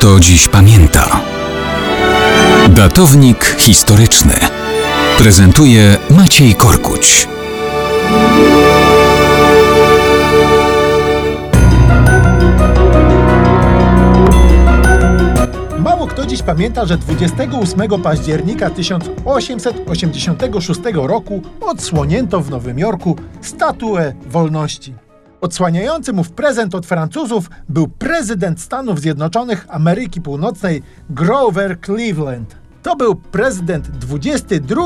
kto dziś pamięta. Datownik historyczny prezentuje Maciej Korkuć. Mało kto dziś pamięta, że 28 października 1886 roku odsłonięto w Nowym Jorku statuę wolności. Odsłaniający mu w prezent od Francuzów był prezydent Stanów Zjednoczonych Ameryki Północnej Grover Cleveland. To był prezydent 22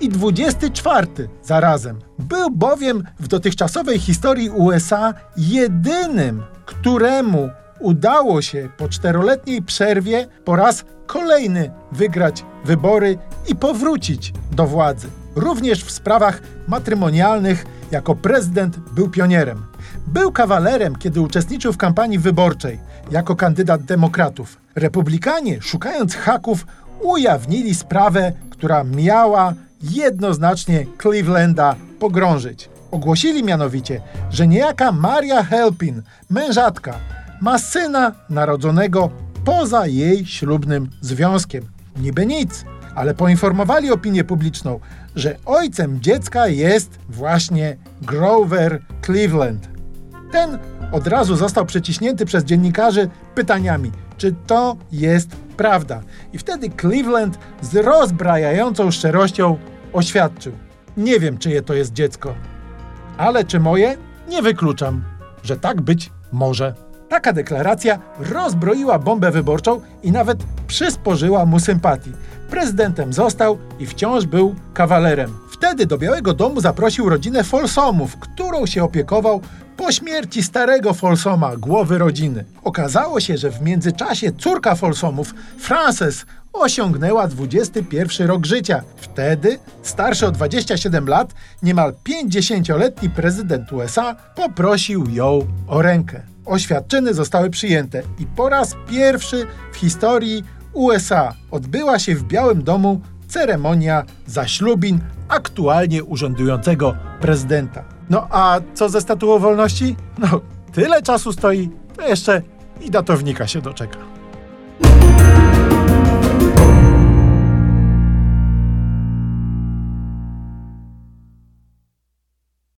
i 24 zarazem. Był bowiem w dotychczasowej historii USA jedynym, któremu udało się po czteroletniej przerwie po raz kolejny wygrać wybory i powrócić do władzy. Również w sprawach matrymonialnych jako prezydent był pionierem. Był kawalerem, kiedy uczestniczył w kampanii wyborczej jako kandydat demokratów. Republikanie, szukając haków, ujawnili sprawę, która miała jednoznacznie Clevelanda pogrążyć. Ogłosili mianowicie, że niejaka Maria Helpin, mężatka, ma syna narodzonego poza jej ślubnym związkiem. Niby nic, ale poinformowali opinię publiczną, że ojcem dziecka jest właśnie Grover Cleveland. Ten od razu został przeciśnięty przez dziennikarzy pytaniami, czy to jest prawda. I wtedy Cleveland z rozbrajającą szczerością oświadczył: Nie wiem, czyje to jest dziecko, ale czy moje? Nie wykluczam, że tak być może. Taka deklaracja rozbroiła bombę wyborczą i nawet przysporzyła mu sympatii. Prezydentem został i wciąż był kawalerem. Wtedy do Białego Domu zaprosił rodzinę Folsomów, którą się opiekował po śmierci starego Folsoma, głowy rodziny. Okazało się, że w międzyczasie córka Folsomów, Frances, osiągnęła 21 rok życia. Wtedy, starszy o 27 lat, niemal 50-letni prezydent USA poprosił ją o rękę. Oświadczyny zostały przyjęte i po raz pierwszy w historii USA odbyła się w Białym Domu ceremonia zaślubin aktualnie urzędującego prezydenta. No a co ze statuą wolności? No, tyle czasu stoi, to jeszcze i datownika się doczeka.